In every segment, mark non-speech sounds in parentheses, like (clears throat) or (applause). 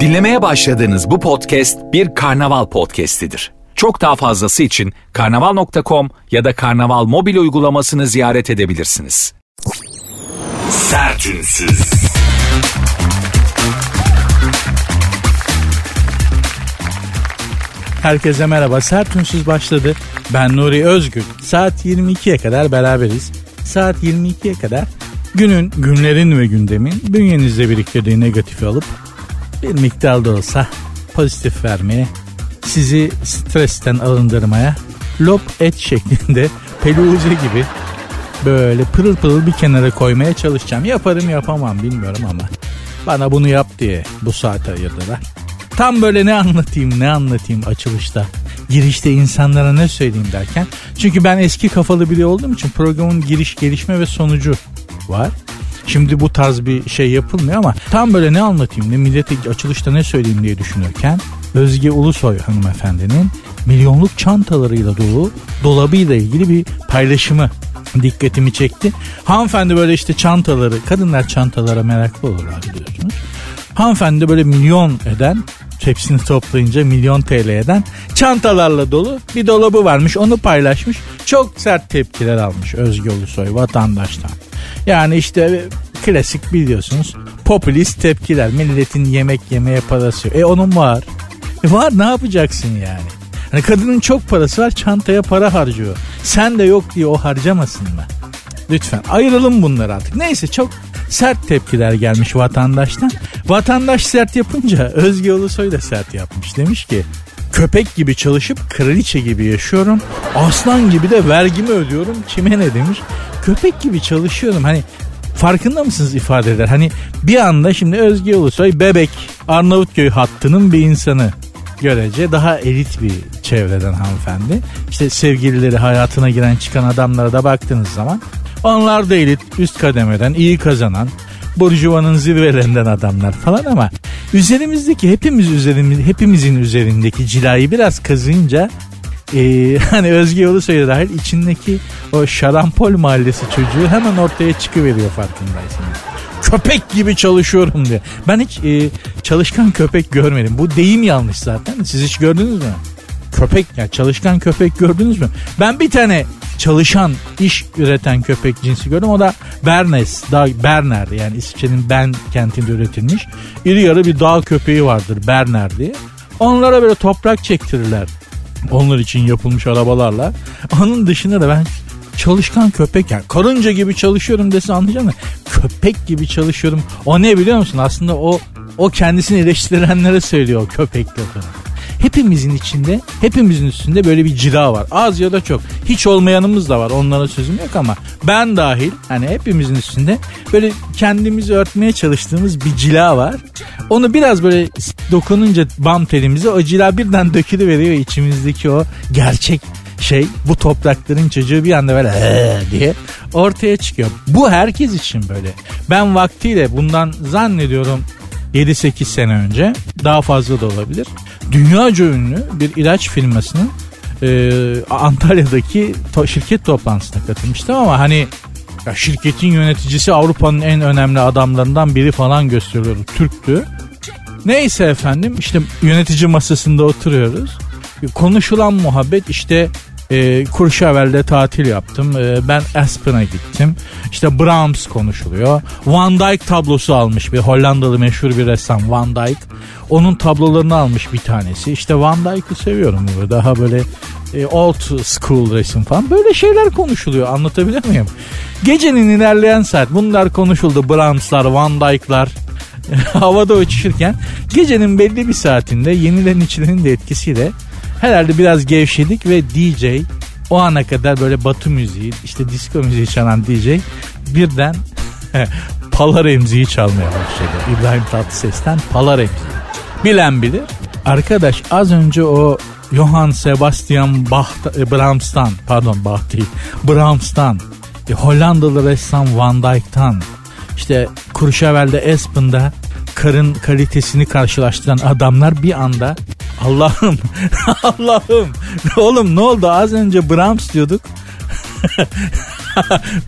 Dinlemeye başladığınız bu podcast bir karnaval podcastidir. Çok daha fazlası için karnaval.com ya da karnaval mobil uygulamasını ziyaret edebilirsiniz. Sertünsüz. Herkese merhaba. Sertünsüz başladı. Ben Nuri Özgül. Saat 22'ye kadar beraberiz. Saat 22'ye kadar günün, günlerin ve gündemin bünyenizde biriktirdiği negatifi alıp bir miktar da olsa pozitif vermeye, sizi stresten arındırmaya, lop et şeklinde (laughs) peluze gibi böyle pırıl pırıl bir kenara koymaya çalışacağım. Yaparım yapamam bilmiyorum ama bana bunu yap diye bu saate ayırdılar. Tam böyle ne anlatayım ne anlatayım açılışta. Girişte insanlara ne söyleyeyim derken. Çünkü ben eski kafalı biri olduğum için programın giriş gelişme ve sonucu var. Şimdi bu tarz bir şey yapılmıyor ama tam böyle ne anlatayım ne millete açılışta ne söyleyeyim diye düşünürken Özge Ulusoy hanımefendinin milyonluk çantalarıyla dolu dolabıyla ilgili bir paylaşımı dikkatimi çekti. Hanımefendi böyle işte çantaları, kadınlar çantalara meraklı olurlar biliyorsunuz. Hanımefendi böyle milyon eden hepsini toplayınca milyon TL eden çantalarla dolu bir dolabı varmış onu paylaşmış. Çok sert tepkiler almış Özge Ulusoy vatandaştan. Yani işte klasik biliyorsunuz popülist tepkiler milletin yemek yemeye parası yok. E onun var. E var ne yapacaksın yani? Hani kadının çok parası var çantaya para harcıyor. Sen de yok diye o harcamasın mı? Lütfen ayıralım bunları artık. Neyse çok sert tepkiler gelmiş vatandaştan. Vatandaş sert yapınca Özge Ulusoy da sert yapmış. Demiş ki köpek gibi çalışıp kraliçe gibi yaşıyorum. Aslan gibi de vergimi ödüyorum. Kime ne demiş? Köpek gibi çalışıyorum. Hani farkında mısınız ifadeler? Hani bir anda şimdi Özge Ulusoy bebek Arnavutköy hattının bir insanı görece daha elit bir çevreden hanımefendi. İşte sevgilileri hayatına giren çıkan adamlara da baktığınız zaman onlar da elit üst kademeden iyi kazanan burjuvanın zirvelerinden adamlar falan ama üzerimizdeki hepimiz üzerimiz hepimizin üzerindeki cilayı biraz kazınca e, (laughs) hani Özge Ulusoy'a dahil içindeki o şarampol mahallesi çocuğu hemen ortaya çıkıveriyor farkındaysınız. Köpek gibi çalışıyorum diye. Ben hiç e, çalışkan köpek görmedim. Bu deyim yanlış zaten. Siz hiç gördünüz mü? Köpek ya çalışkan köpek gördünüz mü? Ben bir tane çalışan, iş üreten köpek cinsi gördüm. O da Bernes, dağ, Berner yani İsviçre'nin Ben kentinde üretilmiş. İri yarı bir dağ köpeği vardır Berner diye. Onlara böyle toprak çektirirler. Onlar için yapılmış arabalarla. Onun dışında da ben çalışkan köpek yani karınca gibi çalışıyorum dese anlayacağım mı? Köpek gibi çalışıyorum. O ne biliyor musun? Aslında o o kendisini eleştirenlere söylüyor köpek lafını. Hepimizin içinde, hepimizin üstünde böyle bir cila var. Az ya da çok. Hiç olmayanımız da var. Onlara sözüm yok ama ben dahil hani hepimizin üstünde böyle kendimizi örtmeye çalıştığımız bir cila var. Onu biraz böyle dokununca bam telimize o cila birden dökülü veriyor içimizdeki o gerçek şey bu toprakların çocuğu bir anda böyle diye ortaya çıkıyor. Bu herkes için böyle. Ben vaktiyle bundan zannediyorum 7-8 sene önce daha fazla da olabilir. Dünyaca ünlü bir ilaç firmasının e, Antalya'daki to- şirket toplantısına katılmıştım ama hani ya şirketin yöneticisi Avrupa'nın en önemli adamlarından biri falan gösteriyordu. Türktü. Neyse efendim işte yönetici masasında oturuyoruz. Konuşulan muhabbet işte e, Kurşavel'de tatil yaptım. E, ben Aspen'a gittim. İşte Brahms konuşuluyor. Van Dyck tablosu almış bir Hollandalı meşhur bir ressam Van Dyck. Onun tablolarını almış bir tanesi. İşte Van Dyck'ı seviyorum. Daha böyle e, old school resim falan. Böyle şeyler konuşuluyor. Anlatabilir miyim? Gecenin ilerleyen saat bunlar konuşuldu. Brahms'lar, Van Dyck'lar (laughs) havada uçuşurken gecenin belli bir saatinde yenilen içilenin de etkisiyle herhalde biraz gevşedik ve DJ o ana kadar böyle batı müziği işte disco müziği çalan DJ birden Palar emziği çalmaya başladı. İbrahim Tatlıses'ten Palar emziği. Bilen bilir. Arkadaş az önce o Johann Sebastian Bach, e, Brahms'tan pardon Bach değil Brahms'tan e, Hollandalı ressam Van Dyck'tan işte Kurşavel'de Espen'da karın kalitesini karşılaştıran adamlar bir anda Allah'ım (laughs) Allah'ım oğlum ne oldu az önce Brahms diyorduk (laughs)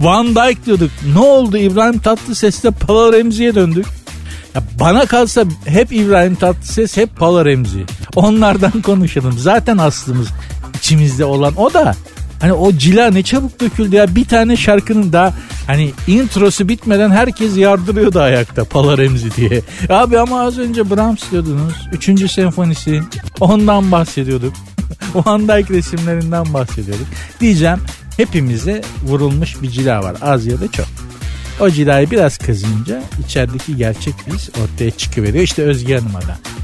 Van Dyke diyorduk ne oldu İbrahim Tatlıses'te Pala Remzi'ye döndük Ya bana kalsa hep İbrahim Tatlıses hep Pala Remzi. Onlardan (laughs) konuşalım. Zaten aslımız içimizde olan o da. Hani o cila ne çabuk döküldü ya. Bir tane şarkının daha hani introsu bitmeden herkes yardırıyordu ayakta Pala Remzi diye. Abi ama az önce Brahms diyordunuz. Üçüncü senfonisi. Ondan bahsediyorduk. (laughs) o Andayk resimlerinden bahsediyorduk. Diyeceğim hepimize vurulmuş bir cila var. Az ya da çok. O cilayı biraz kazınca içerideki gerçek biz ortaya çıkıveriyor. İşte Özge Hanım'a.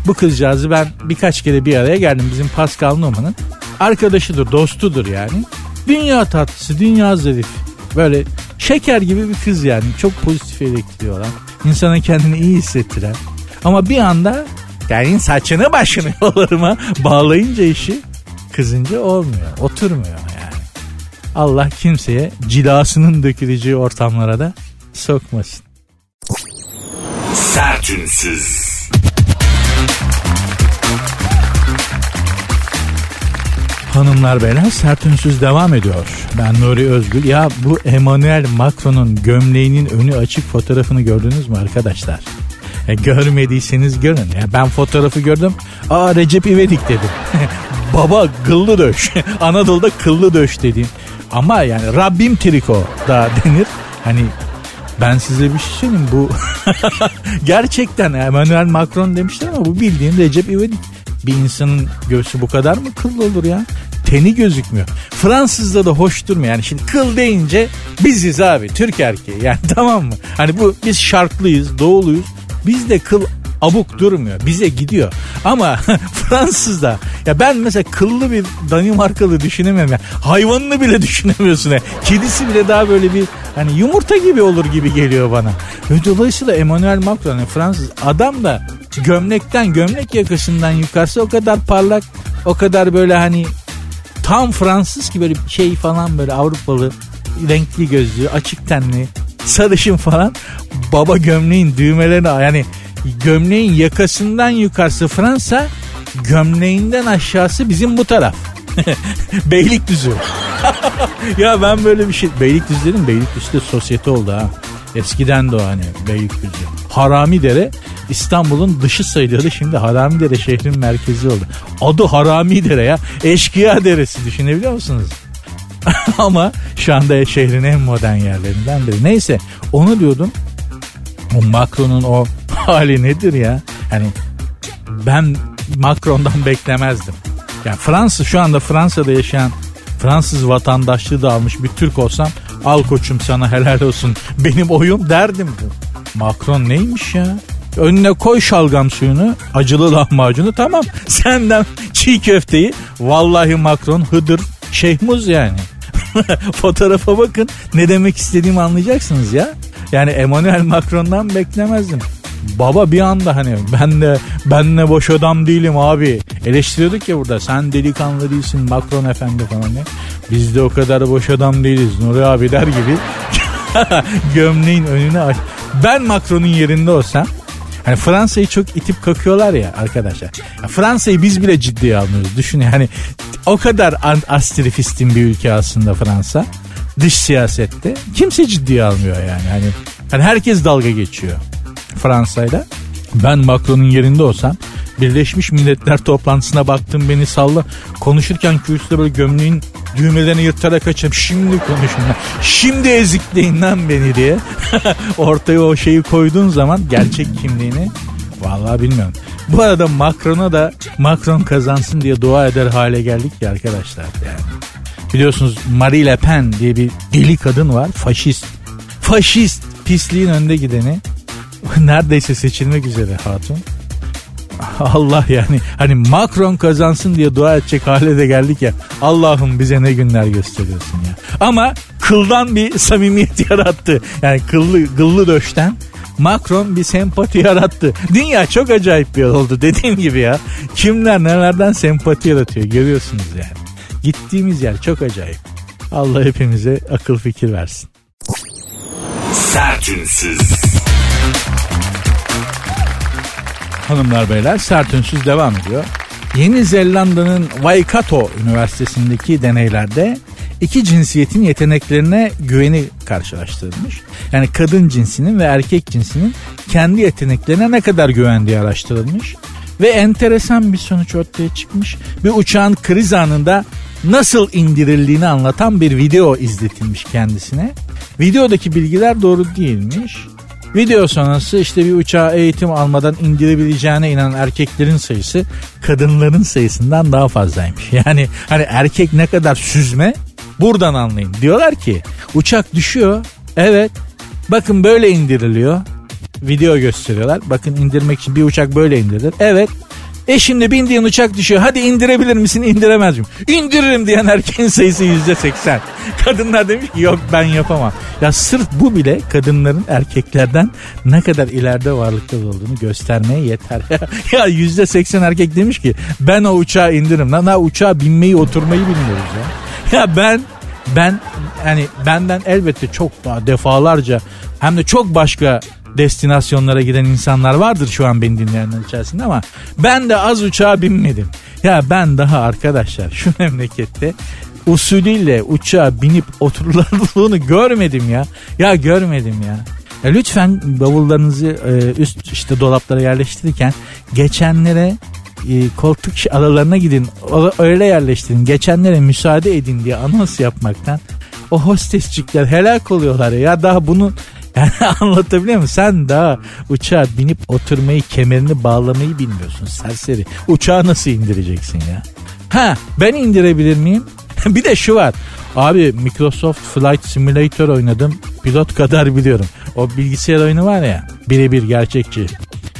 Bu kızcağızı ben birkaç kere bir araya geldim. Bizim Pascal Numan'ın arkadaşıdır, dostudur yani. Dünya tatlısı, dünya zarif. Böyle şeker gibi bir kız yani. Çok pozitif elektriği olan. İnsana kendini iyi hissettiren. Ama bir anda yani saçını başını (laughs) yollarıma bağlayınca işi kızınca olmuyor. Oturmuyor yani. Allah kimseye cilasının döküleceği ortamlara da sokmasın. Sertünsüz. Hanımlar beyler sert ünsüz devam ediyor. Ben Nuri Özgül. Ya bu Emmanuel Macron'un gömleğinin önü açık fotoğrafını gördünüz mü arkadaşlar? E, görmediyseniz görün. Ya ben fotoğrafı gördüm. Aa Recep İvedik dedim. (laughs) Baba kıllı döş. (laughs) Anadolu'da kıllı döş dediğim. Ama yani Rabbim triko da (laughs) denir. Hani ben size bir şey söyleyeyim bu gerçekten Emmanuel Macron demişler ama bu bildiğin Recep İvedik. Bir insanın göğsü bu kadar mı kıllı olur ya? Teni gözükmüyor. Fransızda da hoş durmuyor. Yani şimdi kıl deyince biziz abi Türk erkeği yani (laughs) tamam mı? Hani bu biz şarklıyız doğuluyuz. Bizde kıl abuk durmuyor. Bize gidiyor. Ama (laughs) Fransız'da ya ben mesela kıllı bir Danimarkalı düşünemiyorum. Ya. Hayvanını bile (laughs) düşünemiyorsun. Ya. Kedisi bile daha böyle bir hani yumurta gibi olur gibi geliyor bana. Ve dolayısıyla Emmanuel Macron yani Fransız adam da gömlekten gömlek yakasından yukarısı o kadar parlak o kadar böyle hani tam Fransız ki böyle şey falan böyle Avrupalı renkli gözlü açık tenli sarışın falan baba gömleğin düğmelerine yani gömleğin yakasından yukarısı Fransa gömleğinden aşağısı bizim bu taraf. (laughs) Beylikdüzü. (laughs) ya ben böyle bir şey Beylikdüzü dedim Beylikdüzü de sosyete oldu ha. Eskiden de o hani Beylikdüzü. Haramidere İstanbul'un dışı sayılıyordu. Şimdi Haramidere şehrin merkezi oldu. Adı Haramidere ya. Eşkıya deresi düşünebiliyor musunuz? (laughs) Ama şu anda şehrin en modern yerlerinden biri. Neyse onu diyordum. Macron'un o (laughs) hali nedir ya? Hani ben Macron'dan (laughs) beklemezdim. Yani Fransa şu anda Fransa'da yaşayan Fransız vatandaşlığı da almış bir Türk olsam al koçum sana helal olsun benim oyum derdim. Macron neymiş ya? Önüne koy şalgam suyunu, acılı lahmacunu tamam. (laughs) Senden çiğ köfteyi vallahi Macron hıdır şeyhmuz yani. Fotoğrafa bakın ne demek istediğimi anlayacaksınız ya. Yani Emmanuel Macron'dan beklemezdim. Baba bir anda hani ben de ben de boş adam değilim abi. Eleştiriyorduk ya burada sen delikanlı değilsin Macron efendi falan ne. Biz de o kadar boş adam değiliz Nuri abi der gibi. (laughs) Gömleğin önüne aç. Ben Macron'un yerinde olsam Hani Fransa'yı çok itip kakıyorlar ya arkadaşlar. Fransa'yı biz bile ciddiye almıyoruz. Düşün yani o kadar astrifistin bir ülke aslında Fransa. Dış siyasette kimse ciddiye almıyor yani. Hani, hani herkes dalga geçiyor Fransa'yla. Ben Macron'un yerinde olsam Birleşmiş Milletler toplantısına baktım beni salla. Konuşurken kürsüde böyle gömleğin düğmelerini yırtarak açıp şimdi konuşun lan. Şimdi ezikleyin lan beni diye. (laughs) Ortaya o şeyi koyduğun zaman gerçek kimliğini vallahi bilmiyorum. Bu arada Macron'a da Macron kazansın diye dua eder hale geldik ya arkadaşlar. Yani. Biliyorsunuz Marie Le Pen diye bir deli kadın var. Faşist. Faşist pisliğin önde gideni. (laughs) Neredeyse seçilmek üzere hatun. Allah yani hani Macron kazansın diye dua edecek hale de geldik ya. Allah'ım bize ne günler gösteriyorsun ya. Ama kıldan bir samimiyet (laughs) yarattı. Yani kıllı, kıllı döşten Macron bir sempati yarattı. Dünya çok acayip bir oldu dediğim gibi ya. Kimler nelerden sempati yaratıyor görüyorsunuz yani. Gittiğimiz yer çok acayip. Allah hepimize akıl fikir versin. Sertünsüz. Hanımlar beyler sert ünsüz devam ediyor. Yeni Zelanda'nın Waikato Üniversitesi'ndeki deneylerde iki cinsiyetin yeteneklerine güveni karşılaştırılmış. Yani kadın cinsinin ve erkek cinsinin kendi yeteneklerine ne kadar güvendiği araştırılmış. Ve enteresan bir sonuç ortaya çıkmış. Bir uçağın kriz anında nasıl indirildiğini anlatan bir video izletilmiş kendisine. Videodaki bilgiler doğru değilmiş. Video sonrası işte bir uçağa eğitim almadan indirebileceğine inanan erkeklerin sayısı kadınların sayısından daha fazlaymış. (laughs) Yani hani erkek ne kadar süzme buradan anlayın. Diyorlar ki uçak düşüyor. Evet. Bakın böyle indiriliyor. Video gösteriyorlar. Bakın indirmek için bir uçak böyle indirilir. Evet. E şimdi bindiğin uçak düşüyor. Hadi indirebilir misin? İndiremez miyim? İndiririm diyen erkeğin sayısı yüzde seksen. (laughs) Kadınlar demiş ki yok ben yapamam. Ya sırf bu bile kadınların erkeklerden ne kadar ileride varlıkta olduğunu göstermeye yeter. (laughs) ya yüzde seksen erkek demiş ki ben o uçağı indiririm. Lan ha uçağa binmeyi oturmayı bilmiyoruz ya. (laughs) Ya ben ben yani benden elbette çok daha defalarca hem de çok başka destinasyonlara giden insanlar vardır şu an beni dinleyenler içerisinde ama ben de az uçağa binmedim. Ya ben daha arkadaşlar şu (laughs) memlekette usulüyle uçağa binip oturulandığını görmedim ya. Ya görmedim ya. ya lütfen bavullarınızı e, üst işte dolaplara yerleştirirken geçenlere e, koltuk aralarına gidin öyle yerleştirin geçenlere müsaade edin diye anons yapmaktan o hostesçikler helak oluyorlar ya daha bunu yani (laughs) anlatabiliyor muyum? Sen daha uçağa binip oturmayı, kemerini bağlamayı bilmiyorsun serseri. Uçağı nasıl indireceksin ya? Ha ben indirebilir miyim? (laughs) bir de şu var. Abi Microsoft Flight Simulator oynadım. Pilot kadar biliyorum. O bilgisayar oyunu var ya birebir gerçekçi.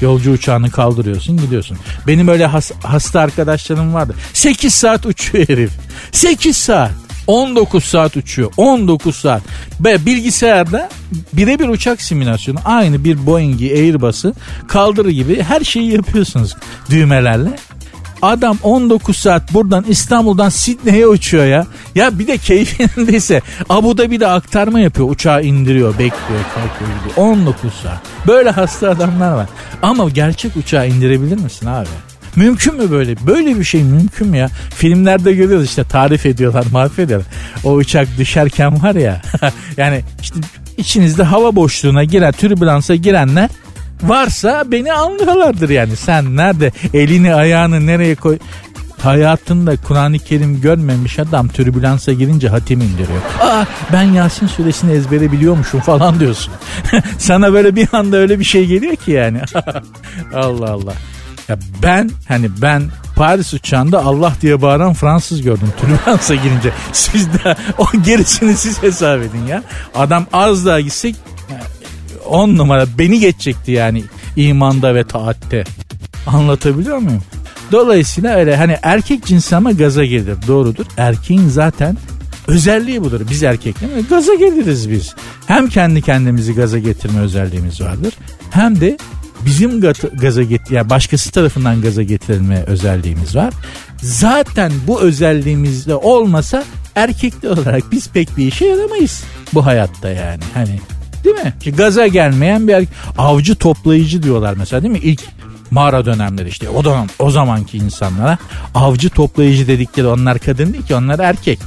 Yolcu uçağını kaldırıyorsun gidiyorsun. Benim öyle has, hasta arkadaşlarım vardı. 8 saat uçuyor herif. 8 saat. 19 saat uçuyor. 19 saat. Ve bilgisayarda birebir uçak simülasyonu aynı bir Boeing'i Airbus'ı kaldırı gibi her şeyi yapıyorsunuz düğmelerle. Adam 19 saat buradan İstanbul'dan Sidney'e uçuyor ya. Ya bir de keyfindeyse (laughs) Abu Dhabi'de aktarma yapıyor. Uçağı indiriyor, bekliyor, kalkıyor gidiyor. 19 saat. Böyle hasta adamlar var. Ama gerçek uçağı indirebilir misin abi? Mümkün mü böyle? Böyle bir şey mümkün mü ya? Filmlerde görüyoruz işte tarif ediyorlar, mahvediyorlar. O uçak düşerken var ya. (laughs) yani işte içinizde hava boşluğuna giren, türbülansa girenler varsa beni anlıyorlardır yani. Sen nerede elini ayağını nereye koy hayatında Kur'an-ı Kerim görmemiş adam türbülansa girince hatim indiriyor. Aa ben Yasin suresini ezbere biliyormuşum falan diyorsun. (laughs) Sana böyle bir anda öyle bir şey geliyor ki yani. (laughs) Allah Allah. Ya ben hani ben Paris uçağında Allah diye bağıran Fransız gördüm (laughs) türbansa girince. Siz de o gerisini siz hesap edin ya. Adam az daha gitsek on numara beni geçecekti yani imanda ve taatte. Anlatabiliyor muyum? Dolayısıyla öyle hani erkek cinsi ama gaza gelir doğrudur. Erkeğin zaten özelliği budur. Biz erkekler gaza geliriz biz. Hem kendi kendimizi gaza getirme özelliğimiz vardır. Hem de bizim gaza get yani başkası tarafından gaza getirilme özelliğimiz var. Zaten bu özelliğimizde olmasa erkekli olarak biz pek bir işe yaramayız bu hayatta yani. Hani değil mi? Ki gaza gelmeyen bir avcı toplayıcı diyorlar mesela değil mi? İlk mağara dönemleri işte o zaman o zamanki insanlara avcı toplayıcı dedikleri onlar kadın değil ki onlar erkek.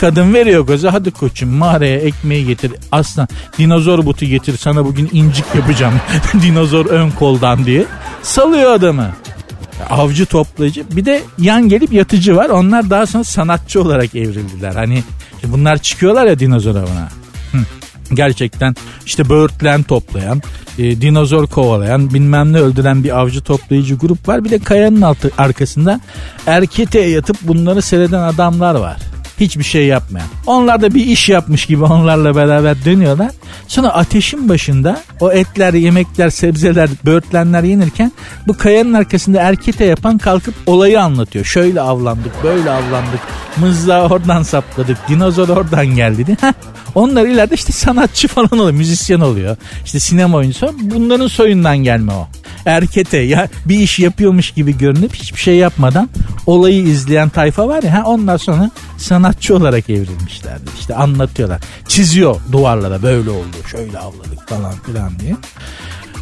Kadın veriyor gaza hadi koçum mağaraya ekmeği getir. Aslan dinozor butu getir sana bugün incik yapacağım. (laughs) dinozor ön koldan diye. Salıyor adamı. Avcı toplayıcı. Bir de yan gelip yatıcı var. Onlar daha sonra sanatçı olarak evrildiler. Hani bunlar çıkıyorlar ya dinozor avına. Gerçekten işte böğürtlen toplayan, e, dinozor kovalayan, bilmem ne öldüren bir avcı toplayıcı grup var. Bir de kayanın altı arkasında erkete yatıp bunları seyreden adamlar var hiçbir şey yapmayan. Onlar da bir iş yapmış gibi onlarla beraber dönüyorlar. Sonra ateşin başında o etler, yemekler, sebzeler, böğürtlenler yenirken bu kayanın arkasında erkete yapan kalkıp olayı anlatıyor. Şöyle avlandık, böyle avlandık, mızrağı oradan sapladık, dinozor oradan geldi diye. Onlar ileride işte sanatçı falan oluyor, müzisyen oluyor. İşte sinema oyuncusu. Bunların soyundan gelme o. Erkete ya bir iş yapıyormuş gibi görünüp hiçbir şey yapmadan olayı izleyen tayfa var ya ha onlar sonra sanatçı olarak evrilmişlerdi. İşte anlatıyorlar. Çiziyor duvarlara böyle oldu şöyle avladık falan filan diye.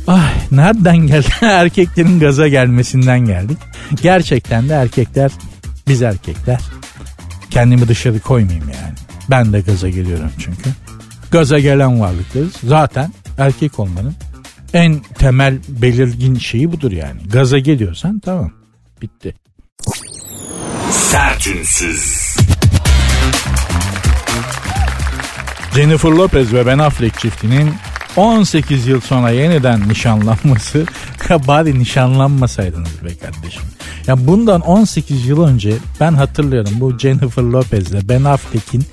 Ay nereden geldi? (laughs) Erkeklerin gaza gelmesinden geldik. Gerçekten de erkekler biz erkekler kendimi dışarı koymayayım yani. Ben de gaza geliyorum çünkü. Gaza gelen varlıklarız. Zaten erkek olmanın en temel belirgin şeyi budur yani. Gaza geliyorsan tamam bitti. Sertünsüz. Jennifer Lopez ve Ben Affleck çiftinin 18 yıl sonra yeniden nişanlanması (laughs) bari nişanlanmasaydınız be kardeşim. Ya bundan 18 yıl önce ben hatırlıyorum bu Jennifer Lopez ile Ben Affleck'in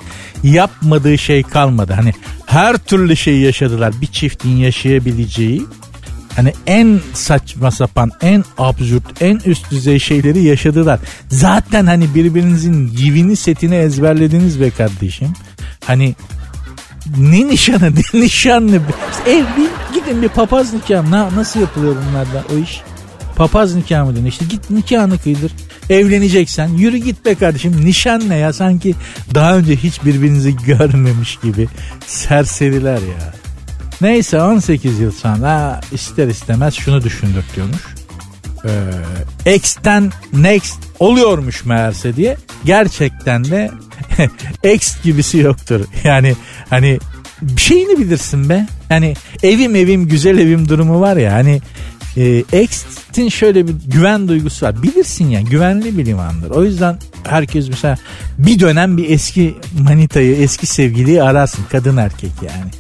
yapmadığı şey kalmadı. Hani her türlü şeyi yaşadılar. Bir çiftin yaşayabileceği Hani en saçma sapan, en absürt, en üst düzey şeyleri yaşadılar. Zaten hani birbirinizin yivini setini ezberlediniz be kardeşim. Hani ne nişanı ne nişanlı. Ev bir gidin bir papaz nikahı. Na, nasıl yapılıyor bunlarda o iş? Papaz nikahı mı deniyor? İşte git nikahını kıydır. Evleneceksen yürü git be kardeşim. Nişan ne ya? Sanki daha önce hiç birbirinizi görmemiş gibi serseriler ya. Neyse 18 yıl sonra ister istemez şunu düşündürtüyormuş. Ee, X'ten next oluyormuş meğerse diye. Gerçekten de (laughs) X gibisi yoktur. Yani hani bir şeyini bilirsin be. Yani evim evim güzel evim durumu var ya hani e, X'in şöyle bir güven duygusu var. Bilirsin ya güvenli bir limandır. O yüzden herkes mesela bir dönem bir eski manitayı eski sevgiliyi ararsın kadın erkek yani.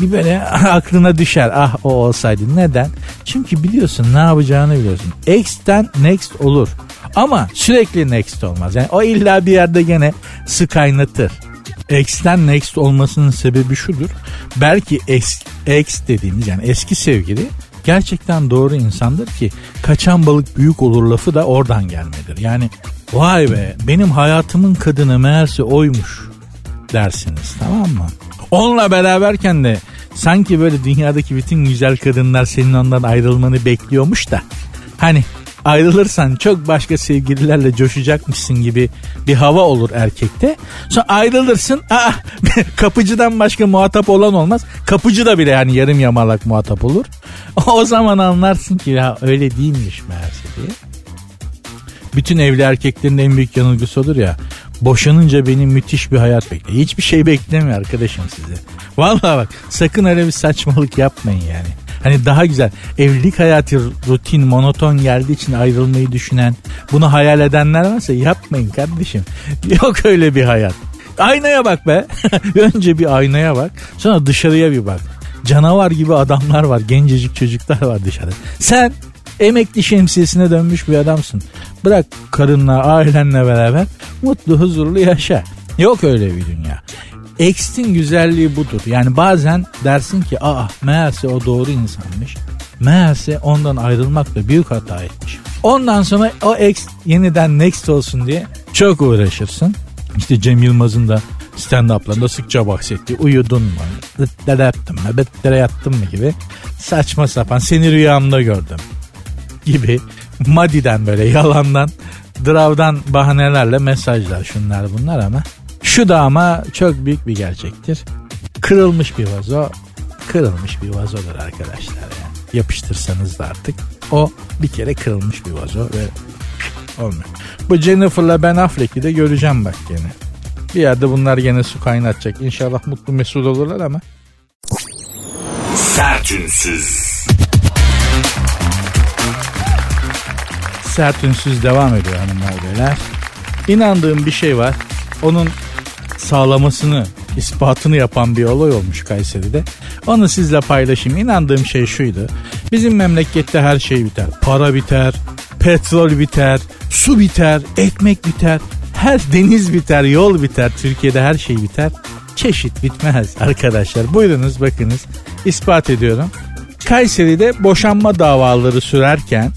Bir böyle (laughs) aklına düşer ah o olsaydı. Neden? Çünkü biliyorsun ne yapacağını biliyorsun. X'ten next olur. Ama sürekli next olmaz. Yani o illa bir yerde gene su kaynatır. X'ten next olmasının sebebi şudur. Belki X, X dediğimiz yani eski sevgili gerçekten doğru insandır ki kaçan balık büyük olur lafı da oradan gelmedir. Yani vay be benim hayatımın kadını meğerse oymuş dersiniz tamam mı? Onunla beraberken de sanki böyle dünyadaki bütün güzel kadınlar senin ondan ayrılmanı bekliyormuş da hani ayrılırsan çok başka sevgililerle coşacakmışsın gibi bir hava olur erkekte. Sonra ayrılırsın aa, (laughs) kapıcıdan başka muhatap olan olmaz. Kapıcı da bile yani yarım yamalak muhatap olur. (laughs) O zaman anlarsın ki ya öyle değilmiş meğerse diye. Bütün evli erkeklerin en büyük yanılgısı olur ya. Boşanınca benim müthiş bir hayat bekliyor. Hiçbir şey beklemiyor arkadaşım size. Vallahi bak sakın öyle bir saçmalık yapmayın yani. Hani daha güzel evlilik hayatı rutin monoton geldiği için ayrılmayı düşünen bunu hayal edenler varsa yapmayın kardeşim. (laughs) Yok öyle bir hayat. Aynaya bak be. (laughs) Önce bir aynaya bak sonra dışarıya bir bak. Canavar gibi adamlar var gencecik çocuklar var dışarıda. Sen emekli şemsiyesine dönmüş bir adamsın. Bırak karınla ailenle beraber mutlu huzurlu yaşa. Yok öyle bir dünya. X'in güzelliği budur. Yani bazen dersin ki aa meğerse o doğru insanmış. Meğerse ondan ayrılmak da büyük hata etmiş. Ondan sonra o X yeniden next olsun diye çok uğraşırsın. İşte Cem Yılmaz'ın da stand-up'larında sıkça bahsettiği uyudun mu? Dıttere yattın mı? Dıttere yattın mı gibi saçma sapan seni rüyamda gördüm gibi madiden böyle yalandan dravdan bahanelerle mesajlar şunlar bunlar ama şu da ama çok büyük bir gerçektir. Kırılmış bir vazo, kırılmış bir vazodur arkadaşlar yani. Yapıştırsanız da artık o bir kere kırılmış bir vazo ve olmuyor. Bu Jennifer'la Ben Affleck'i de göreceğim bak gene. Bir yerde bunlar gene su kaynatacak. İnşallah mutlu mesut olurlar ama. Sertünsüz. Sertünsüz devam ediyor hanımlar beyler. İnandığım bir şey var. Onun sağlamasını, ispatını yapan bir olay olmuş Kayseri'de. Onu sizle paylaşayım. İnandığım şey şuydu. Bizim memlekette her şey biter. Para biter, petrol biter, su biter, ekmek biter, her deniz biter, yol biter. Türkiye'de her şey biter. Çeşit bitmez arkadaşlar. Buyurunuz bakınız. ispat ediyorum. Kayseri'de boşanma davaları sürerken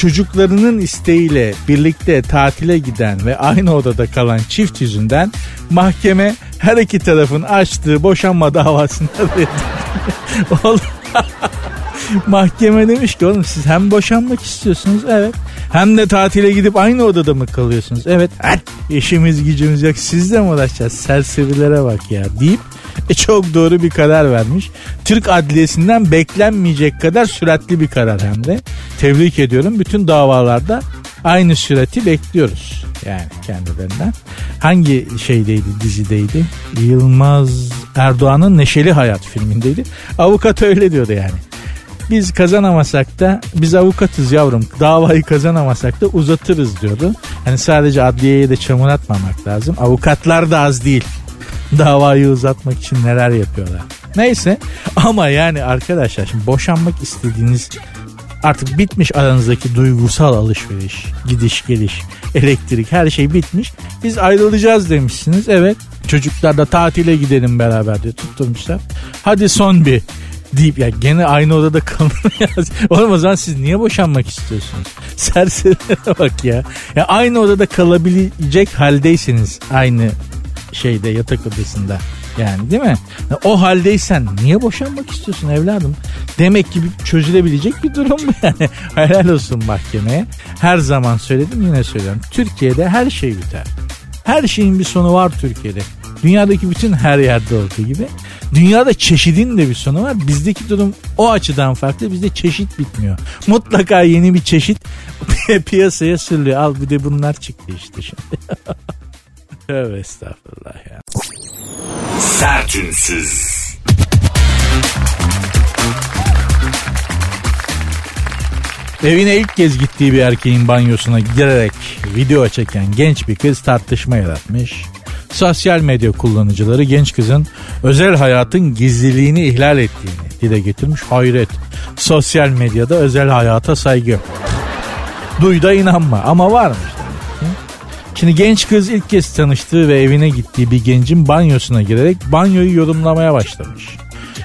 çocuklarının isteğiyle birlikte tatile giden ve aynı odada kalan çift yüzünden mahkeme her iki tarafın açtığı boşanma davasını (laughs) reddediyor. (laughs) (laughs) mahkeme demiş ki oğlum siz hem boşanmak istiyorsunuz evet hem de tatile gidip aynı odada mı kalıyorsunuz? Evet. işimiz gücümüz yok. Sizle mi uğraşacağız? Serserilere bak ya deyip e, çok doğru bir karar vermiş. Türk Adliyesi'nden beklenmeyecek kadar süratli bir karar hem de. Tebrik ediyorum. Bütün davalarda aynı sürati bekliyoruz. Yani kendilerinden. Hangi şeydeydi dizideydi? Yılmaz Erdoğan'ın Neşeli Hayat filmindeydi. Avukat öyle diyordu yani. Biz kazanamasak da biz avukatız yavrum. Davayı kazanamasak da uzatırız diyordu. Hani sadece adliyeye de çamur atmamak lazım. Avukatlar da az değil. Davayı uzatmak için neler yapıyorlar. Neyse ama yani arkadaşlar şimdi boşanmak istediğiniz artık bitmiş aranızdaki duygusal alışveriş, gidiş geliş, elektrik her şey bitmiş. Biz ayrılacağız demişsiniz. Evet çocuklar da tatile gidelim beraber diye tutturmuşlar. Hadi son bir deyip ya gene aynı odada kalın (laughs) ya. Oğlum o zaman siz niye boşanmak istiyorsunuz? (laughs) Serserilere bak ya. Ya aynı odada kalabilecek haldeyseniz aynı şeyde yatak odasında yani değil mi? O haldeysen niye boşanmak istiyorsun evladım? Demek ki çözülebilecek bir durum mu (laughs) yani? Helal olsun mahkemeye. Her zaman söyledim yine söylüyorum. Türkiye'de her şey biter. Her şeyin bir sonu var Türkiye'de. Dünyadaki bütün her yerde olduğu gibi. Dünyada çeşidin de bir sonu var. Bizdeki durum o açıdan farklı. Bizde çeşit bitmiyor. Mutlaka yeni bir çeşit (laughs) piyasaya sürülüyor. Al bir de bunlar çıktı işte şimdi. (laughs) Tövbe estağfurullah ya. Sertünsüz. Evine ilk kez gittiği bir erkeğin banyosuna girerek video çeken genç bir kız tartışma yaratmış. Sosyal medya kullanıcıları genç kızın özel hayatın gizliliğini ihlal ettiğini dile getirmiş. Hayret. Sosyal medyada özel hayata saygı. Duy da inanma ama varmış. Şimdi genç kız ilk kez tanıştığı ve evine gittiği bir gencin banyosuna girerek banyoyu yorumlamaya başlamış.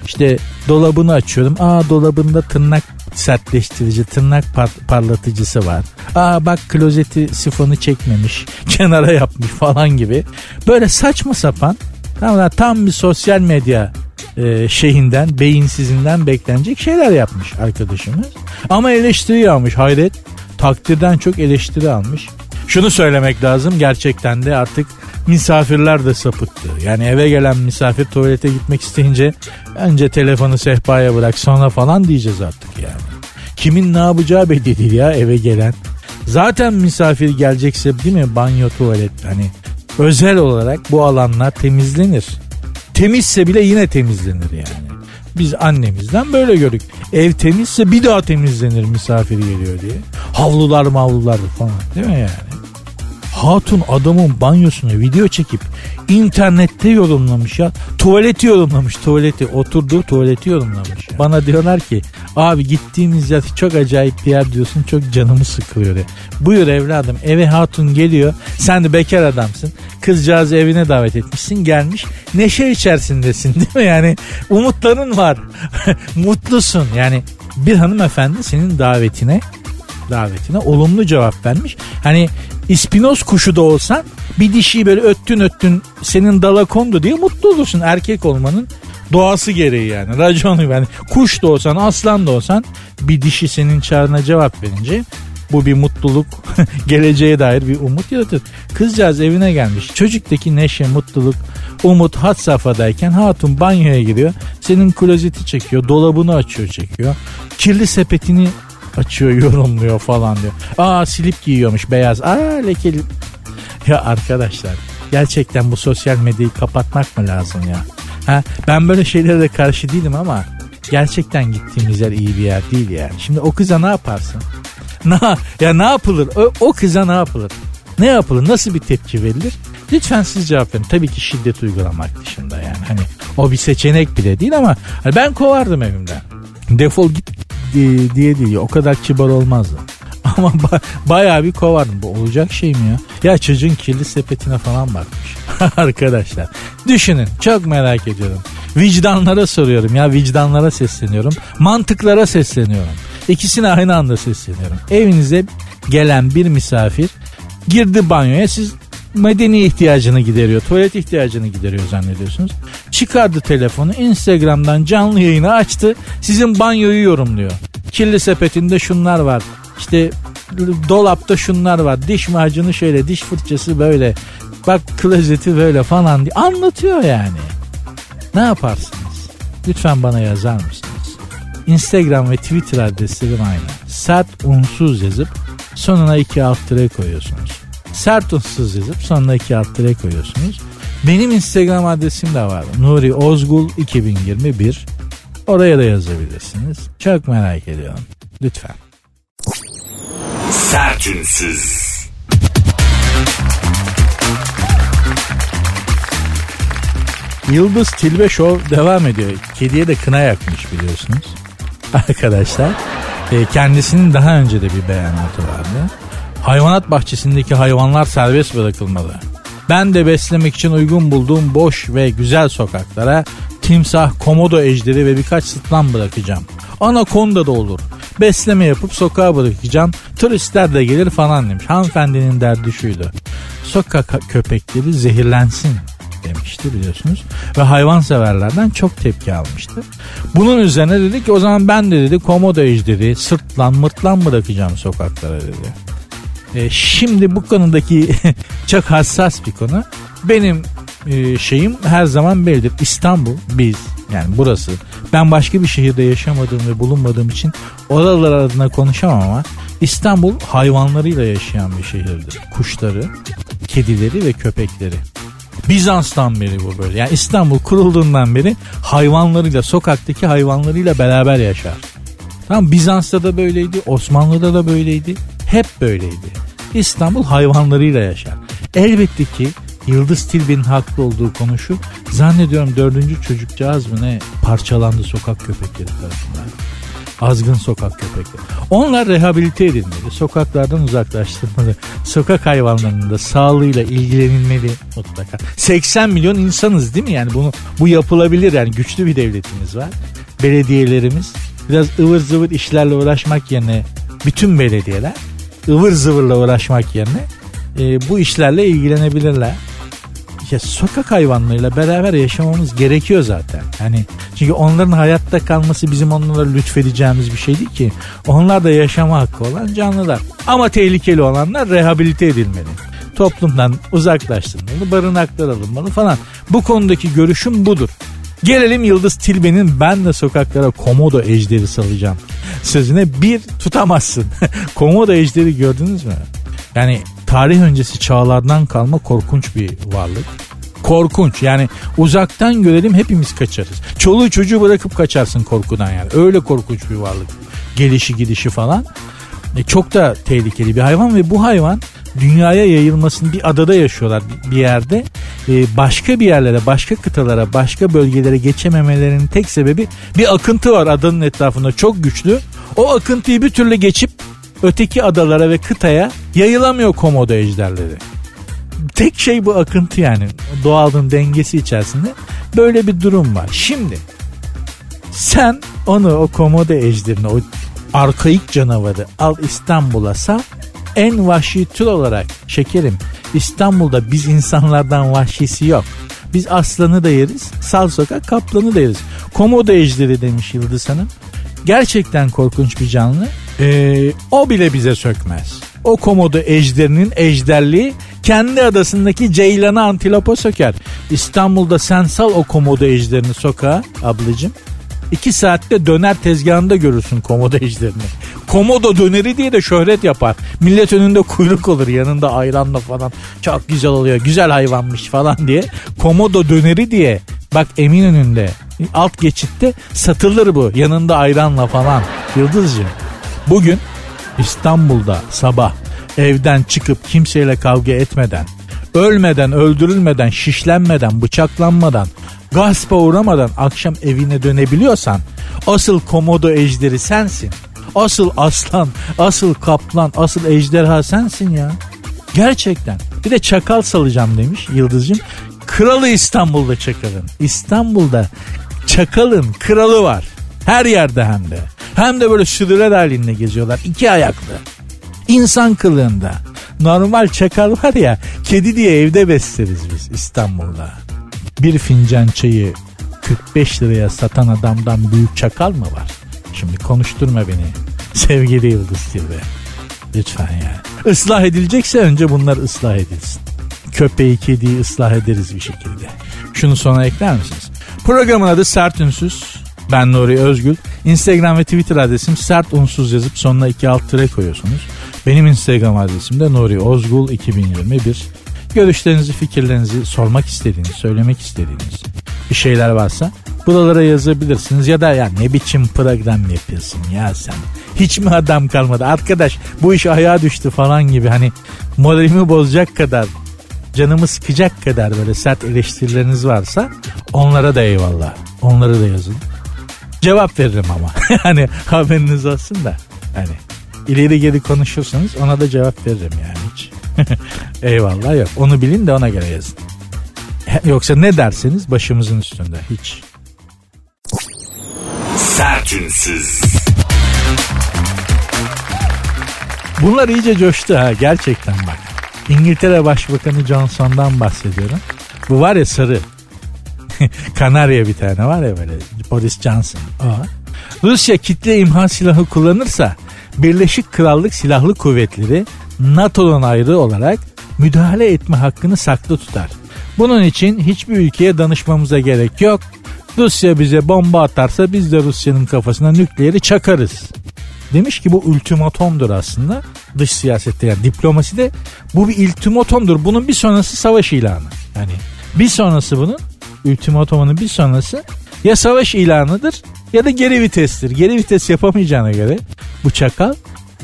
İşte dolabını açıyorum. Aa dolabında tırnak sertleştirici, tırnak par- parlatıcısı var. Aa bak klozeti sifonu çekmemiş, (laughs) kenara yapmış falan gibi. Böyle saçma sapan tam, tam bir sosyal medya e, şeyinden, beyinsizinden beklenecek şeyler yapmış arkadaşımız. Ama eleştiri almış hayret. Takdirden çok eleştiri almış. Şunu söylemek lazım gerçekten de artık misafirler de sapıttı. Yani eve gelen misafir tuvalete gitmek isteyince önce telefonu sehpaya bırak sonra falan diyeceğiz artık yani. Kimin ne yapacağı belli değil ya eve gelen. Zaten misafir gelecekse değil mi banyo tuvalet hani özel olarak bu alanlar temizlenir. Temizse bile yine temizlenir yani. Biz annemizden böyle gördük. Ev temizse bir daha temizlenir misafir geliyor diye. Havlular mavlular falan değil mi yani? Hatun adamın banyosunu video çekip internette yorumlamış ya. Tuvaleti yorumlamış tuvaleti. Oturduğu tuvaleti yorumlamış. Bana diyorlar ki abi gittiğimiz yer çok acayip bir yer diyorsun çok canımı sıkılıyor. Buyur evladım eve hatun geliyor. Sen de bekar adamsın. Kızcağızı evine davet etmişsin gelmiş. Neşe içerisindesin (laughs) değil mi? Yani umutların var. (laughs) Mutlusun. Yani bir hanımefendi senin davetine davetine olumlu cevap vermiş. Hani ispinoz kuşu da olsan bir dişi böyle öttün öttün senin dala kondu diye mutlu olursun. Erkek olmanın doğası gereği yani. Raconu yani. Kuş da olsan aslan da olsan bir dişi senin çağrına cevap verince bu bir mutluluk (laughs) geleceğe dair bir umut yaratır. Kızcağız evine gelmiş. Çocuktaki neşe, mutluluk, umut hat safhadayken hatun banyoya giriyor. Senin klozeti çekiyor, dolabını açıyor çekiyor. Kirli sepetini açıyor yorumluyor falan diyor. Aa silip giyiyormuş beyaz. Aa lekeli. Ya arkadaşlar gerçekten bu sosyal medyayı kapatmak mı lazım ya? Ha, ben böyle şeylere de karşı değilim ama gerçekten gittiğimiz yer iyi bir yer değil yani. Şimdi o kıza ne yaparsın? (laughs) Na, ya ne yapılır? O, o kıza ne yapılır? Ne yapılır? Nasıl bir tepki verilir? Lütfen siz cevap verin. Tabii ki şiddet uygulamak dışında yani. Hani o bir seçenek bile değil ama hani ben kovardım evimden. Defol git diye değil. O kadar kibar olmazdı. (laughs) Ama ba- bayağı bir kovardım. Bu olacak şey mi ya? Ya çocuğun kirli sepetine falan bakmış. (laughs) Arkadaşlar düşünün çok merak ediyorum. Vicdanlara soruyorum ya vicdanlara sesleniyorum. Mantıklara sesleniyorum. İkisine aynı anda sesleniyorum. Evinize gelen bir misafir girdi banyoya siz medeni ihtiyacını gideriyor. Tuvalet ihtiyacını gideriyor zannediyorsunuz. Çıkardı telefonu Instagram'dan canlı yayını açtı. Sizin banyoyu yorumluyor. Kirli sepetinde şunlar var. İşte dolapta şunlar var. Diş macunu şöyle, diş fırçası böyle. Bak klozeti böyle falan diye anlatıyor yani. Ne yaparsınız? Lütfen bana yazar mısınız? Instagram ve Twitter adreslerim aynı. Sert unsuz yazıp Sonuna iki alt koyuyorsunuz. Sert unsuz yazıp sonuna iki alt tire koyuyorsunuz. Benim Instagram adresim de var. Nuri Ozgul 2021. Oraya da yazabilirsiniz. Çok merak ediyorum. Lütfen. Sertünsüz. Yıldız Tilbe Show devam ediyor. Kediye de kına yakmış biliyorsunuz. Arkadaşlar e, kendisinin daha önce de bir beyanatı vardı. Hayvanat bahçesindeki hayvanlar serbest bırakılmalı. Ben de beslemek için uygun bulduğum boş ve güzel sokaklara timsah, komodo ejderi ve birkaç sıtlan bırakacağım. Anakonda da olur. Besleme yapıp sokağa bırakacağım. Turistler de gelir falan demiş. Hanımefendinin derdi şuydu. Sokak köpekleri zehirlensin demişti biliyorsunuz. Ve hayvan severlerden çok tepki almıştı. Bunun üzerine dedi ki o zaman ben de dedi komodo ejderi sırtlan mırtlan bırakacağım sokaklara dedi. E, şimdi bu konudaki (laughs) çok hassas bir konu. Benim e, şeyim her zaman bellidir. İstanbul biz yani burası. Ben başka bir şehirde yaşamadığım ve bulunmadığım için oralar adına konuşamam ama İstanbul hayvanlarıyla yaşayan bir şehirdir. Kuşları, kedileri ve köpekleri. Bizans'tan beri bu böyle. Yani İstanbul kurulduğundan beri hayvanlarıyla, sokaktaki hayvanlarıyla beraber yaşar. Tamam Bizans'ta da böyleydi, Osmanlı'da da böyleydi. Hep böyleydi. İstanbul hayvanlarıyla yaşar. Elbette ki Yıldız Tilbe'nin haklı olduğu konu şu. Zannediyorum dördüncü çocukcağız mı ne parçalandı sokak köpekleri tarafından. Azgın sokak köpekleri. Onlar rehabilite edilmeli. Sokaklardan uzaklaştırmalı. Sokak hayvanlarının da sağlığıyla ilgilenilmeli mutlaka. 80 milyon insanız değil mi? Yani bunu bu yapılabilir. Yani güçlü bir devletimiz var. Belediyelerimiz biraz ıvır zıvır işlerle uğraşmak yerine bütün belediyeler ıvır zıvırla uğraşmak yerine e, bu işlerle ilgilenebilirler. Ya sokak hayvanlarıyla beraber yaşamamız gerekiyor zaten. Hani çünkü onların hayatta kalması bizim onlara lütfedeceğimiz bir şey değil ki. Onlar da yaşama hakkı olan canlılar. Ama tehlikeli olanlar rehabilite edilmeli. Toplumdan uzaklaştırılmalı, barınaklar alınmalı falan. Bu konudaki görüşüm budur. Gelelim Yıldız Tilbe'nin ben de sokaklara komodo ejderi salacağım sözüne bir tutamazsın. (laughs) komodo ejderi gördünüz mü? Yani tarih öncesi çağlardan kalma korkunç bir varlık. Korkunç yani uzaktan görelim hepimiz kaçarız. Çoluğu çocuğu bırakıp kaçarsın korkudan yani. Öyle korkunç bir varlık. Gelişi gidişi falan. E, çok da tehlikeli bir hayvan ve bu hayvan dünyaya yayılmasını bir adada yaşıyorlar bir yerde. Ee, başka bir yerlere, başka kıtalara, başka bölgelere geçememelerinin tek sebebi bir akıntı var adanın etrafında çok güçlü. O akıntıyı bir türlü geçip öteki adalara ve kıtaya yayılamıyor komodo ejderleri. Tek şey bu akıntı yani doğalın dengesi içerisinde böyle bir durum var. Şimdi sen onu o komodo ejderini o arkaik canavarı al İstanbul'a sal en vahşi tür olarak şekerim İstanbul'da biz insanlardan vahşisi yok. Biz aslanı da yeriz, sal sokak kaplanı da yeriz. Komodo ejderi demiş Yıldız Hanım. Gerçekten korkunç bir canlı. Ee, o bile bize sökmez. O komodo ejderinin ejderliği kendi adasındaki ceylanı antilopa söker. İstanbul'da sen sal o komodo ejderini sokağa ablacım. İki saatte döner tezgahında görürsün komodo ejderini. Komodo döneri diye de şöhret yapar. Millet önünde kuyruk olur yanında ayranla falan. Çok güzel oluyor güzel hayvanmış falan diye. Komodo döneri diye bak emin önünde alt geçitte satılır bu yanında ayranla falan. Yıldızcığım bugün İstanbul'da sabah evden çıkıp kimseyle kavga etmeden ölmeden, öldürülmeden, şişlenmeden, bıçaklanmadan, gaspa uğramadan akşam evine dönebiliyorsan asıl komodo ejderi sensin. Asıl aslan, asıl kaplan, asıl ejderha sensin ya. Gerçekten. Bir de çakal salacağım demiş Yıldız'cığım. Kralı İstanbul'da çakalın. İstanbul'da çakalın kralı var. Her yerde hem de. Hem de böyle südüler halinde geziyorlar. iki ayaklı. İnsan kılığında. Normal çakal var ya kedi diye evde besleriz biz İstanbul'da. Bir fincan çayı 45 liraya satan adamdan büyük çakal mı var? Şimdi konuşturma beni (laughs) sevgili Yıldız Tilbe. Lütfen yani. Islah edilecekse önce bunlar ıslah edilsin. Köpeği kediyi ıslah ederiz bir şekilde. Şunu sona ekler misiniz? Programın adı Sert Ünsüz. Ben Nuri Özgül. Instagram ve Twitter adresim sert unsuz yazıp sonuna iki alt tire koyuyorsunuz. Benim Instagram adresim de Nuri Ozgul 2021. Görüşlerinizi, fikirlerinizi sormak istediğiniz, söylemek istediğiniz bir şeyler varsa buralara yazabilirsiniz. Ya da ya ne biçim program yapıyorsun ya sen. Hiç mi adam kalmadı? Arkadaş bu iş ayağa düştü falan gibi hani moralimi bozacak kadar canımı sıkacak kadar böyle sert eleştirileriniz varsa onlara da eyvallah. Onları da yazın. Cevap veririm ama. (laughs) hani haberiniz olsun da. Hani ileri geri konuşursanız ona da cevap veririm yani. (laughs) eyvallah yok. Onu bilin de ona göre yazın. Yoksa ne derseniz başımızın üstünde hiç. Sertünsüz. Bunlar iyice coştu ha gerçekten bak. İngiltere Başbakanı Johnson'dan bahsediyorum. Bu var ya sarı. (laughs) Kanarya bir tane var ya böyle Boris Johnson. O. Rusya kitle imha silahı kullanırsa Birleşik Krallık Silahlı Kuvvetleri NATO'dan ayrı olarak müdahale etme hakkını saklı tutar. Bunun için hiçbir ülkeye danışmamıza gerek yok. Rusya bize bomba atarsa biz de Rusya'nın kafasına nükleeri çakarız. Demiş ki bu ultimatomdur aslında dış siyasette yani diplomaside bu bir ultimatomdur. Bunun bir sonrası savaş ilanı. Yani bir sonrası bunun ultimatomunun bir sonrası ya savaş ilanıdır ya da geri vitestir. Geri vites yapamayacağına göre bu çakal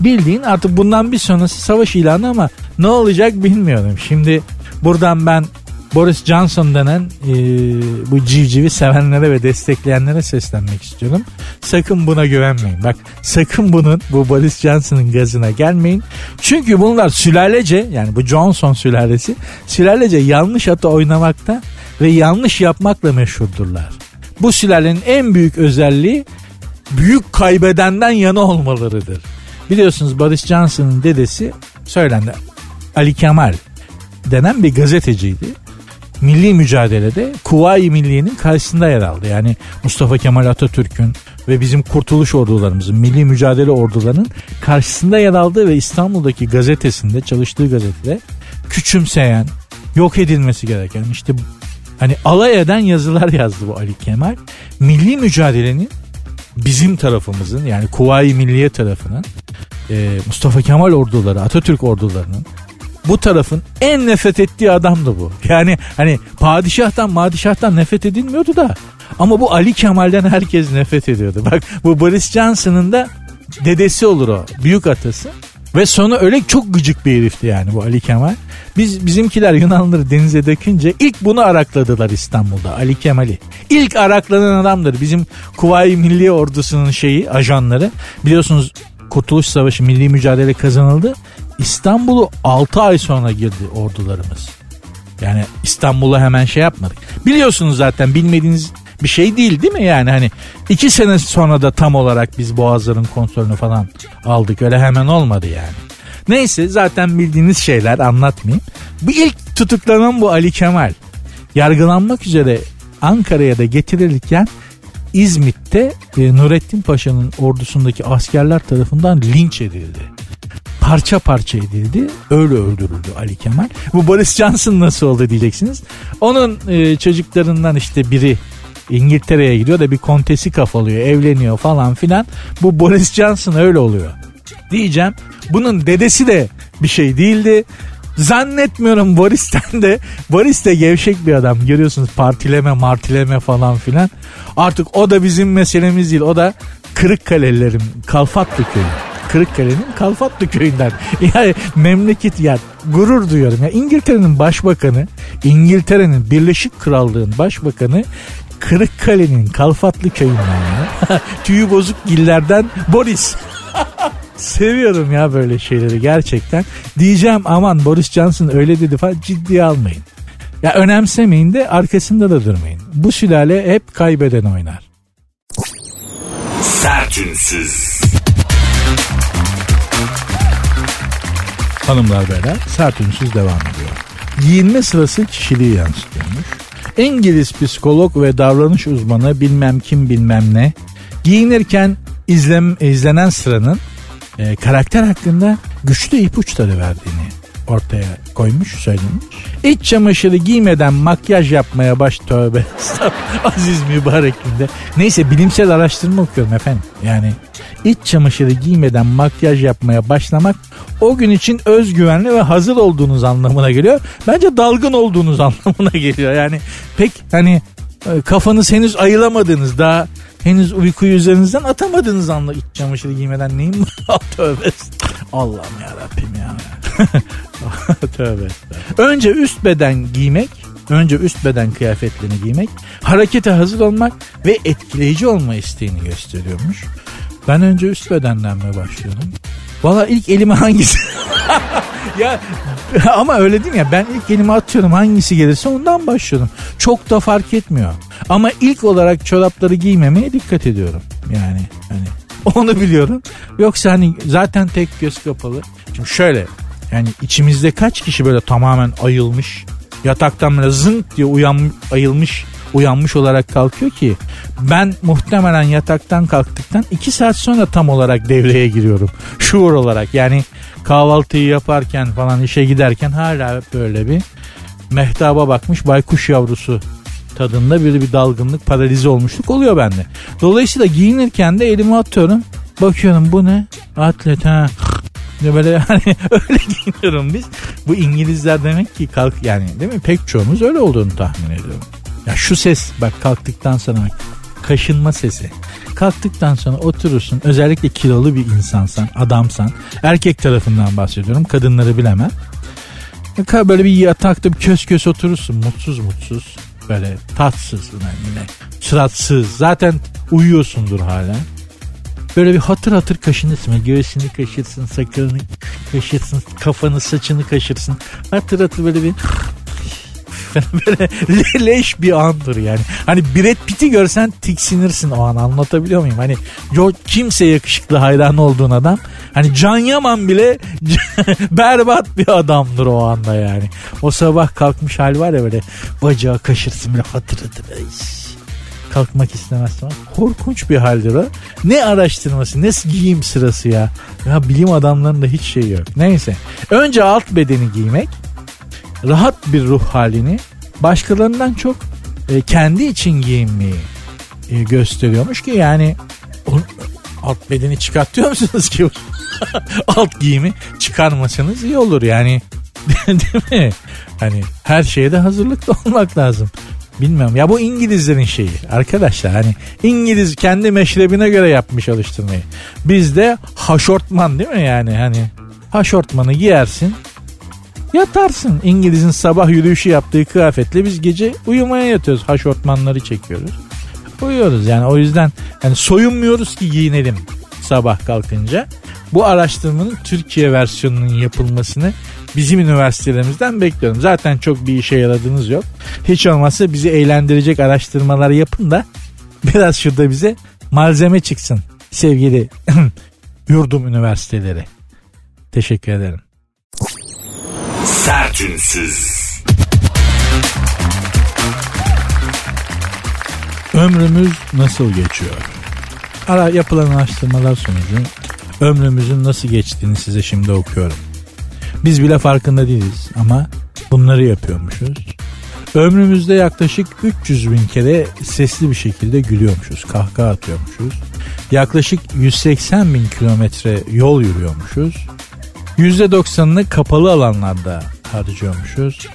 bildiğin artık bundan bir sonrası savaş ilanı ama ne olacak bilmiyorum. Şimdi buradan ben Boris Johnson denen e, bu civcivi sevenlere ve destekleyenlere seslenmek istiyorum. Sakın buna güvenmeyin. Bak sakın bunun bu Boris Johnson'ın gazına gelmeyin. Çünkü bunlar sülalece yani bu Johnson sülalesi sülalece yanlış atı oynamakta ve yanlış yapmakla meşhurdurlar. Bu sülalenin en büyük özelliği büyük kaybedenden yana olmalarıdır. Biliyorsunuz Boris Johnson'ın dedesi söylendi Ali Kemal denen bir gazeteciydi milli mücadelede Kuvayi Milliye'nin karşısında yer aldı. Yani Mustafa Kemal Atatürk'ün ve bizim kurtuluş ordularımızın, milli mücadele ordularının karşısında yer aldığı ve İstanbul'daki gazetesinde, çalıştığı gazetede küçümseyen, yok edilmesi gereken işte hani alay eden yazılar (laughs) yazdı bu Ali Kemal. Milli mücadelenin bizim tarafımızın yani Kuvayi Milliye tarafının Mustafa Kemal orduları, Atatürk ordularının bu tarafın en nefret ettiği adamdı bu. Yani hani padişahtan madişahtan nefret edilmiyordu da ama bu Ali Kemal'den herkes nefret ediyordu. Bak bu Boris Johnson'ın da dedesi olur o büyük atası. Ve sonu öyle çok gıcık bir herifti yani bu Ali Kemal. Biz bizimkiler Yunanlıları denize dökünce ilk bunu arakladılar İstanbul'da Ali Kemal'i. İlk araklanan adamdır. Bizim Kuvayi Milli Ordusu'nun şeyi ajanları. Biliyorsunuz Kurtuluş Savaşı milli mücadele kazanıldı. İstanbul'u 6 ay sonra girdi ordularımız. Yani İstanbul'a hemen şey yapmadık. Biliyorsunuz zaten bilmediğiniz bir şey değil değil mi yani hani iki sene sonra da tam olarak biz Boğazların kontrolünü falan aldık öyle hemen olmadı yani. Neyse zaten bildiğiniz şeyler anlatmayayım. Bu ilk tutuklanan bu Ali Kemal yargılanmak üzere Ankara'ya da getirilirken İzmit'te e, Nurettin Paşa'nın ordusundaki askerler tarafından linç edildi parça parça edildi. Öyle öldürüldü Ali Kemal. Bu Boris Johnson nasıl oldu diyeceksiniz. Onun e, çocuklarından işte biri İngiltere'ye gidiyor da bir kontesi kafalıyor, evleniyor falan filan. Bu Boris Johnson öyle oluyor. Diyeceğim. Bunun dedesi de bir şey değildi. Zannetmiyorum Boris'ten de Boris de gevşek bir adam görüyorsunuz partileme martileme falan filan. Artık o da bizim meselemiz değil o da Kırıkkalelilerin Kalfatlı köyü. Kırıkkale'nin Kalfatlı köyünden. (laughs) Yani memleket ya gurur duyuyorum. Ya İngiltere'nin başbakanı, İngiltere'nin Birleşik Krallığı'nın başbakanı Kırıkkale'nin Kalfatlı köyünden ya. (laughs) Tüyü bozuk gillerden Boris. (laughs) Seviyorum ya böyle şeyleri gerçekten. Diyeceğim aman Boris Johnson öyle dedi falan ciddiye almayın. Ya önemsemeyin de arkasında da durmayın. Bu sülale hep kaybeden oynar. Sertünsüz. Hanımlar beyler sert ünsüz devam ediyor. Giyinme sırası kişiliği yansıtıyormuş. İngiliz psikolog ve davranış uzmanı bilmem kim bilmem ne giyinirken izlem, izlenen sıranın e, karakter hakkında güçlü ipuçları verdiğini ortaya koymuş söylemiş. İç çamaşırı giymeden makyaj yapmaya baş tövbe. (laughs) Aziz mübarek günde. Neyse bilimsel araştırma okuyorum efendim. Yani iç çamaşırı giymeden makyaj yapmaya başlamak o gün için özgüvenli ve hazır olduğunuz anlamına geliyor. Bence dalgın olduğunuz (laughs) anlamına geliyor. Yani pek hani e, kafanız henüz ayılamadığınız daha henüz uykuyu üzerinizden atamadığınız anla iç çamaşırı giymeden neyim bu? (laughs) Tövbe. Allah'ım ya Rabbim ya. (laughs) Tövbe. Önce üst beden giymek, önce üst beden kıyafetlerini giymek, harekete hazır olmak ve etkileyici olma isteğini gösteriyormuş. Ben önce üst bedenden mi başlıyorum? Valla ilk elime hangisi? (laughs) ya ama öyle değil mi ya ben ilk elime atıyorum hangisi gelirse ondan başlıyorum. Çok da fark etmiyor. Ama ilk olarak çorapları giymemeye dikkat ediyorum. Yani hani (laughs) onu biliyorum. Yoksa hani zaten tek göz kapalı. Şimdi şöyle yani içimizde kaç kişi böyle tamamen ayılmış yataktan böyle zınk diye uyan, ayılmış uyanmış olarak kalkıyor ki ben muhtemelen yataktan kalktıktan iki saat sonra tam olarak devreye giriyorum. Şuur olarak yani kahvaltıyı yaparken falan işe giderken hala böyle bir mehtaba bakmış baykuş yavrusu tadında bir bir dalgınlık paralize olmuşluk oluyor bende. Dolayısıyla giyinirken de elimi atıyorum. Bakıyorum bu ne? Atlet ha. Böyle (laughs) hani öyle giyiniyorum biz. Bu İngilizler demek ki kalk yani değil mi? Pek çoğumuz öyle olduğunu tahmin ediyorum. Ya şu ses bak kalktıktan sonra kaşınma sesi. Kalktıktan sonra oturursun özellikle kilolu bir insansan adamsan erkek tarafından bahsediyorum kadınları bilemem. Böyle bir yatakta bir kös kös oturursun mutsuz mutsuz böyle tatsız yine sıratsız zaten uyuyorsundur hala. Böyle bir hatır hatır kaşınırsın. Göğsünü kaşırsın, sakalını kaşırsın, kafanı, saçını kaşırsın. Hatır hatır böyle bir (laughs) böyle leş bir andır yani. Hani Brad Pitt'i görsen tiksinirsin o an anlatabiliyor muyum? Hani kimse yakışıklı hayran olduğun adam. Hani Can Yaman bile (laughs) berbat bir adamdır o anda yani. O sabah kalkmış hal var ya böyle bacağı kaşırsın böyle hatır hatır kalkmak istemez falan. Korkunç bir haldir o. Ne araştırması ne giyim sırası ya. Ya bilim adamlarında hiç şey yok. Neyse. Önce alt bedeni giymek rahat bir ruh halini başkalarından çok e, kendi için giyinmeyi e, gösteriyormuş ki yani o, alt bedeni çıkartıyor musunuz ki (laughs) alt giyimi çıkarmasanız iyi olur yani (laughs) değil mi? Hani her şeye de hazırlıklı (laughs) olmak lazım. Bilmiyorum ya bu İngilizlerin şeyi arkadaşlar hani İngiliz kendi meşrebine göre yapmış alıştırmayı. Bizde haşortman değil mi yani hani haşortmanı giyersin Yatarsın. İngiliz'in sabah yürüyüşü yaptığı kıyafetle biz gece uyumaya yatıyoruz. Haşortmanları çekiyoruz. Uyuyoruz yani o yüzden yani soyunmuyoruz ki giyinelim sabah kalkınca. Bu araştırmanın Türkiye versiyonunun yapılmasını bizim üniversitelerimizden bekliyorum. Zaten çok bir işe yaradığınız yok. Hiç olmazsa bizi eğlendirecek araştırmalar yapın da biraz şurada bize malzeme çıksın sevgili (clears throat) yurdum üniversiteleri. Teşekkür ederim. Sertünsüz. Ömrümüz nasıl geçiyor? Ara yapılan araştırmalar sonucu ömrümüzün nasıl geçtiğini size şimdi okuyorum. Biz bile farkında değiliz ama bunları yapıyormuşuz. Ömrümüzde yaklaşık 300 bin kere sesli bir şekilde gülüyormuşuz, kahkaha atıyormuşuz. Yaklaşık 180 bin kilometre yol yürüyormuşuz. %90'ını kapalı alanlarda harcıyormuşuz.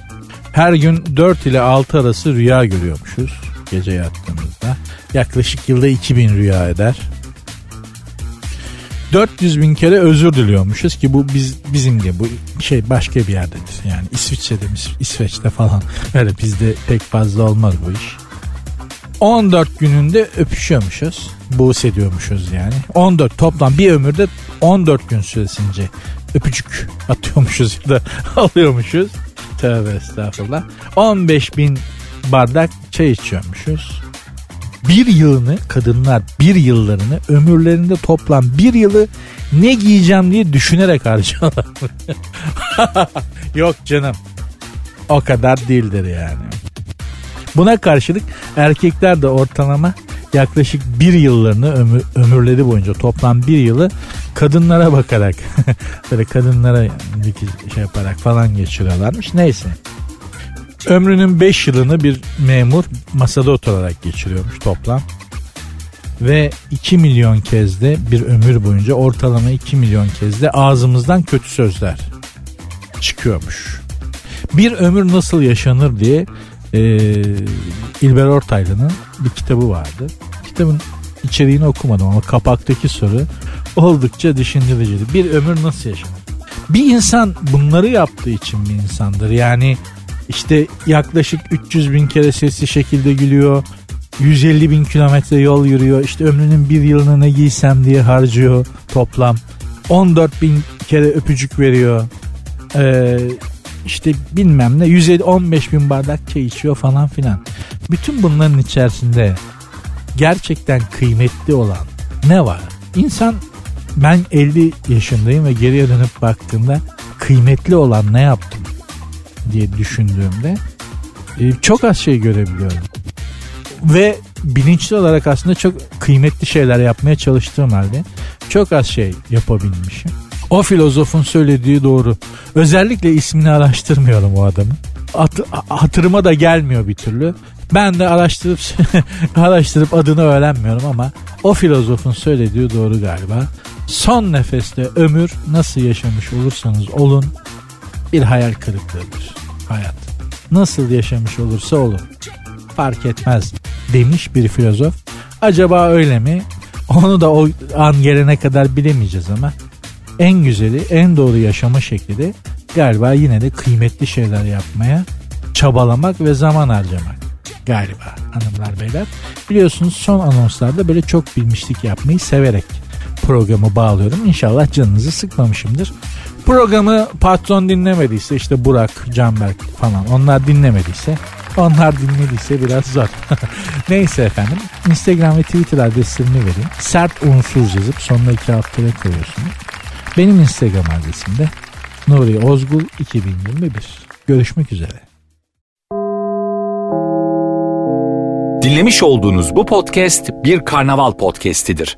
Her gün 4 ile 6 arası rüya görüyormuşuz gece yattığımızda. Yaklaşık yılda 2000 rüya eder. 400 bin kere özür diliyormuşuz ki bu biz bizim de bu şey başka bir yerdedir. Yani İsviçre'de İsveç'te falan öyle bizde pek fazla olmaz bu iş. 14 gününde öpüşüyormuşuz. Buğus ediyormuşuz yani. 14 toplam bir ömürde 14 gün süresince öpücük atıyormuşuz ya da (laughs) alıyormuşuz. Tövbe estağfurullah. 15 bin bardak çay içiyormuşuz. Bir yılını kadınlar bir yıllarını ömürlerinde toplam bir yılı ne giyeceğim diye düşünerek harcıyorlar. (laughs) Yok canım o kadar değildir yani. Buna karşılık erkekler de ortalama yaklaşık bir yıllarını ömür, ömürleri boyunca toplam bir yılı kadınlara bakarak (laughs) böyle kadınlara şey yaparak falan geçiriyorlarmış. Neyse. Ömrünün 5 yılını bir memur masada oturarak geçiriyormuş toplam. Ve 2 milyon kez de bir ömür boyunca ortalama 2 milyon kez de ağzımızdan kötü sözler çıkıyormuş. Bir ömür nasıl yaşanır diye e, İlber Ortaylı'nın bir kitabı vardı. Kitabın içeriğini okumadım ama kapaktaki soru oldukça düşündürücüydü. Bir ömür nasıl yaşanır? Bir insan bunları yaptığı için bir insandır. Yani işte yaklaşık 300 bin kere sesli şekilde gülüyor. 150 bin kilometre yol yürüyor. İşte ömrünün bir yılını ne giysem diye harcıyor toplam. 14 bin kere öpücük veriyor. Ee, işte bilmem ne 115 bin bardak çay içiyor falan filan. Bütün bunların içerisinde gerçekten kıymetli olan ne var? İnsan ben 50 yaşındayım ve geriye dönüp baktığımda kıymetli olan ne yaptım diye düşündüğümde e, çok az şey görebiliyorum. Ve bilinçli olarak aslında çok kıymetli şeyler yapmaya çalıştığım halde çok az şey yapabilmişim. O filozofun söylediği doğru. Özellikle ismini araştırmıyorum o adamın. At, hatırıma da gelmiyor bir türlü. Ben de araştırıp (laughs) araştırıp adını öğrenmiyorum ama o filozofun söylediği doğru galiba. Son nefeste ömür nasıl yaşamış olursanız olun bir hayal kırıklığıdır hayat. Nasıl yaşamış olursa olun fark etmez demiş bir filozof. Acaba öyle mi? Onu da o an gelene kadar bilemeyeceğiz ama en güzeli, en doğru yaşama şekli de galiba yine de kıymetli şeyler yapmaya çabalamak ve zaman harcamak galiba hanımlar beyler. Biliyorsunuz son anonslarda böyle çok bilmişlik yapmayı severek programı bağlıyorum. İnşallah canınızı sıkmamışımdır. Programı patron dinlemediyse işte Burak, Canberk falan onlar dinlemediyse onlar dinlediyse biraz zor. (laughs) Neyse efendim Instagram ve Twitter adreslerini vereyim. Sert unsuz yazıp sonuna iki haftaya koyuyorsunuz. Benim Instagram adresim de Nuri Ozgul 2021. Görüşmek üzere. Dinlemiş olduğunuz bu podcast bir karnaval podcastidir.